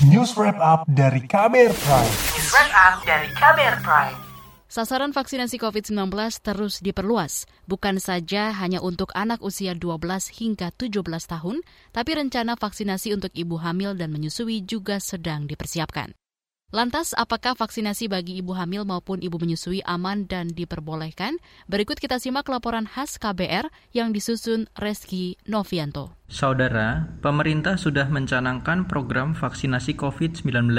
News Wrap Up dari Kamer Prime. News Wrap Up dari Kamer Prime. Sasaran vaksinasi COVID-19 terus diperluas, bukan saja hanya untuk anak usia 12 hingga 17 tahun, tapi rencana vaksinasi untuk ibu hamil dan menyusui juga sedang dipersiapkan. Lantas, apakah vaksinasi bagi ibu hamil maupun ibu menyusui aman dan diperbolehkan? Berikut kita simak laporan khas KBR yang disusun Reski Novianto. Saudara, pemerintah sudah mencanangkan program vaksinasi COVID-19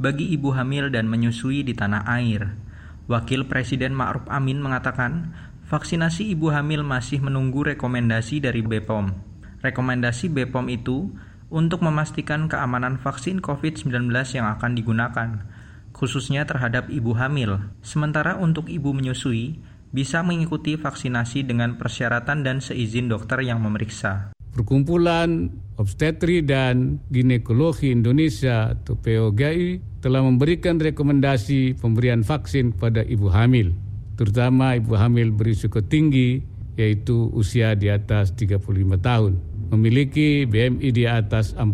bagi ibu hamil dan menyusui di tanah air. Wakil Presiden Ma'ruf Amin mengatakan, vaksinasi ibu hamil masih menunggu rekomendasi dari BPOM. Rekomendasi BPOM itu untuk memastikan keamanan vaksin COVID-19 yang akan digunakan, khususnya terhadap ibu hamil. Sementara untuk ibu menyusui, bisa mengikuti vaksinasi dengan persyaratan dan seizin dokter yang memeriksa. Perkumpulan Obstetri dan Ginekologi Indonesia atau POGI telah memberikan rekomendasi pemberian vaksin kepada ibu hamil, terutama ibu hamil berisiko tinggi yaitu usia di atas 35 tahun memiliki BMI di atas 40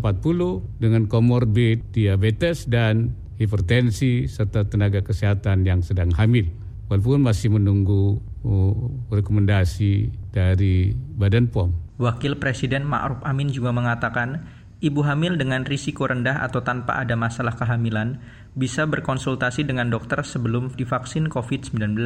dengan komorbid diabetes dan hipertensi serta tenaga kesehatan yang sedang hamil. Walaupun masih menunggu uh, rekomendasi dari Badan POM. Wakil Presiden Ma'ruf Amin juga mengatakan, ibu hamil dengan risiko rendah atau tanpa ada masalah kehamilan bisa berkonsultasi dengan dokter sebelum divaksin COVID-19.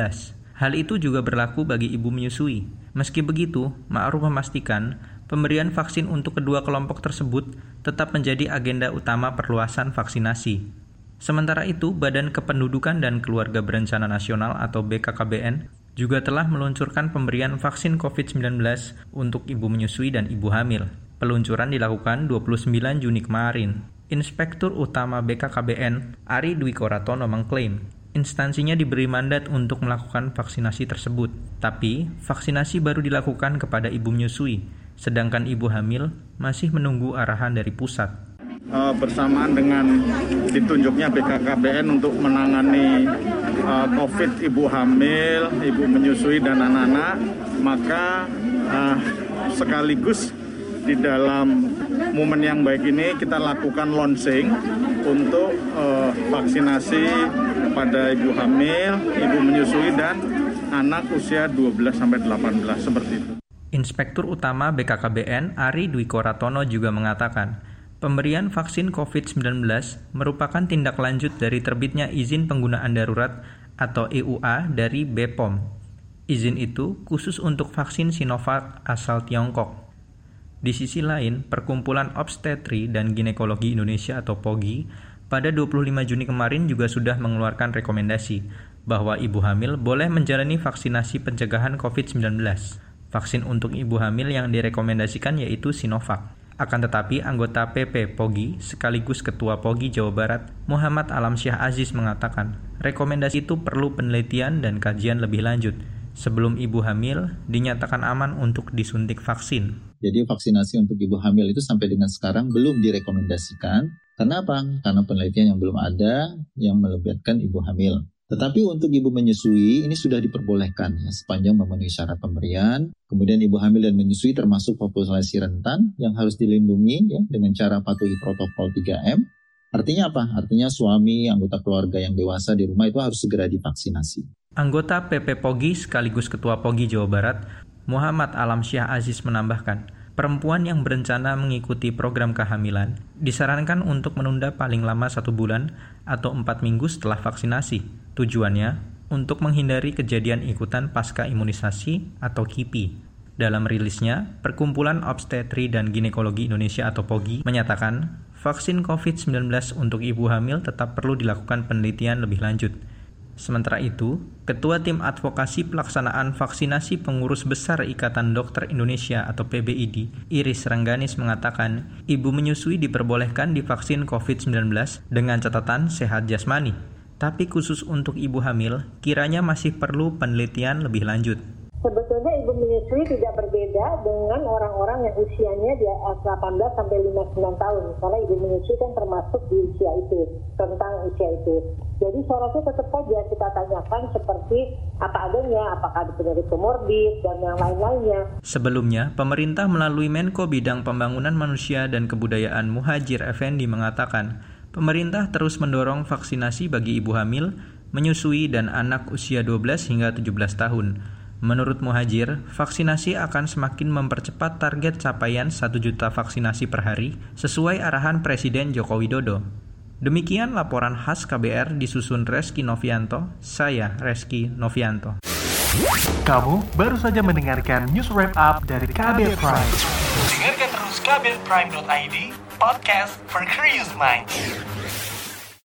Hal itu juga berlaku bagi ibu menyusui. Meski begitu, Ma'ruf memastikan pemberian vaksin untuk kedua kelompok tersebut tetap menjadi agenda utama perluasan vaksinasi. Sementara itu, Badan Kependudukan dan Keluarga Berencana Nasional atau BKKBN juga telah meluncurkan pemberian vaksin COVID-19 untuk ibu menyusui dan ibu hamil. Peluncuran dilakukan 29 Juni kemarin. Inspektur Utama BKKBN Ari Dwi Koratono mengklaim instansinya diberi mandat untuk melakukan vaksinasi tersebut. Tapi, vaksinasi baru dilakukan kepada ibu menyusui, sedangkan ibu hamil masih menunggu arahan dari pusat. Uh, bersamaan dengan ditunjuknya BKKBN untuk menangani uh, COVID ibu hamil, ibu menyusui dan anak-anak, maka uh, sekaligus di dalam momen yang baik ini kita lakukan launching untuk vaksinasi pada ibu hamil, ibu menyusui dan anak usia 12 sampai 18 seperti itu. Inspektur Utama BKKBN Ari Dwi Koratono juga mengatakan, pemberian vaksin COVID-19 merupakan tindak lanjut dari terbitnya izin penggunaan darurat atau EUA dari BPOM. Izin itu khusus untuk vaksin Sinovac asal Tiongkok. Di sisi lain, Perkumpulan Obstetri dan Ginekologi Indonesia atau POGI pada 25 Juni kemarin juga sudah mengeluarkan rekomendasi bahwa ibu hamil boleh menjalani vaksinasi pencegahan COVID-19. Vaksin untuk ibu hamil yang direkomendasikan yaitu Sinovac. Akan tetapi, anggota PP POGI sekaligus Ketua POGI Jawa Barat, Muhammad Alamsyah Aziz mengatakan, rekomendasi itu perlu penelitian dan kajian lebih lanjut sebelum ibu hamil dinyatakan aman untuk disuntik vaksin. Jadi vaksinasi untuk ibu hamil itu sampai dengan sekarang belum direkomendasikan. Kenapa? Karena penelitian yang belum ada yang melibatkan ibu hamil. Tetapi untuk ibu menyusui ini sudah diperbolehkan ya, sepanjang memenuhi syarat pemberian. Kemudian ibu hamil dan menyusui termasuk populasi rentan yang harus dilindungi ya, dengan cara patuhi protokol 3M. Artinya apa? Artinya suami, anggota keluarga yang dewasa di rumah itu harus segera divaksinasi. Anggota PP Pogi sekaligus Ketua Pogi Jawa Barat, Muhammad Alamsyah Aziz menambahkan, perempuan yang berencana mengikuti program kehamilan disarankan untuk menunda paling lama satu bulan atau empat minggu setelah vaksinasi. Tujuannya untuk menghindari kejadian ikutan pasca imunisasi atau KIPI. Dalam rilisnya, Perkumpulan Obstetri dan Ginekologi Indonesia atau POGI menyatakan vaksin COVID-19 untuk ibu hamil tetap perlu dilakukan penelitian lebih lanjut Sementara itu, Ketua Tim Advokasi Pelaksanaan Vaksinasi Pengurus Besar Ikatan Dokter Indonesia atau PBID, Iris Rengganis mengatakan, ibu menyusui diperbolehkan divaksin COVID-19 dengan catatan sehat jasmani. Tapi khusus untuk ibu hamil, kiranya masih perlu penelitian lebih lanjut. Sebetulnya ibu menyusui tidak berbeda dengan orang-orang yang usianya di atas 18 sampai 59 tahun. Karena ibu menyusui kan termasuk di usia itu, tentang usia itu. Jadi saya rasa tetap saja kita tanyakan seperti apa adanya, apakah ada penyakit komorbid dan yang lain-lainnya. Sebelumnya, pemerintah melalui Menko Bidang Pembangunan Manusia dan Kebudayaan Muhajir Effendi mengatakan, pemerintah terus mendorong vaksinasi bagi ibu hamil, menyusui, dan anak usia 12 hingga 17 tahun. Menurut Muhajir, vaksinasi akan semakin mempercepat target capaian 1 juta vaksinasi per hari sesuai arahan Presiden Joko Widodo. Demikian laporan khas KBR disusun Reski Novianto, saya Reski Novianto. Kamu baru saja mendengarkan news wrap up dari KBR Prime. Dengarkan terus kbrprime.id, podcast for curious minds.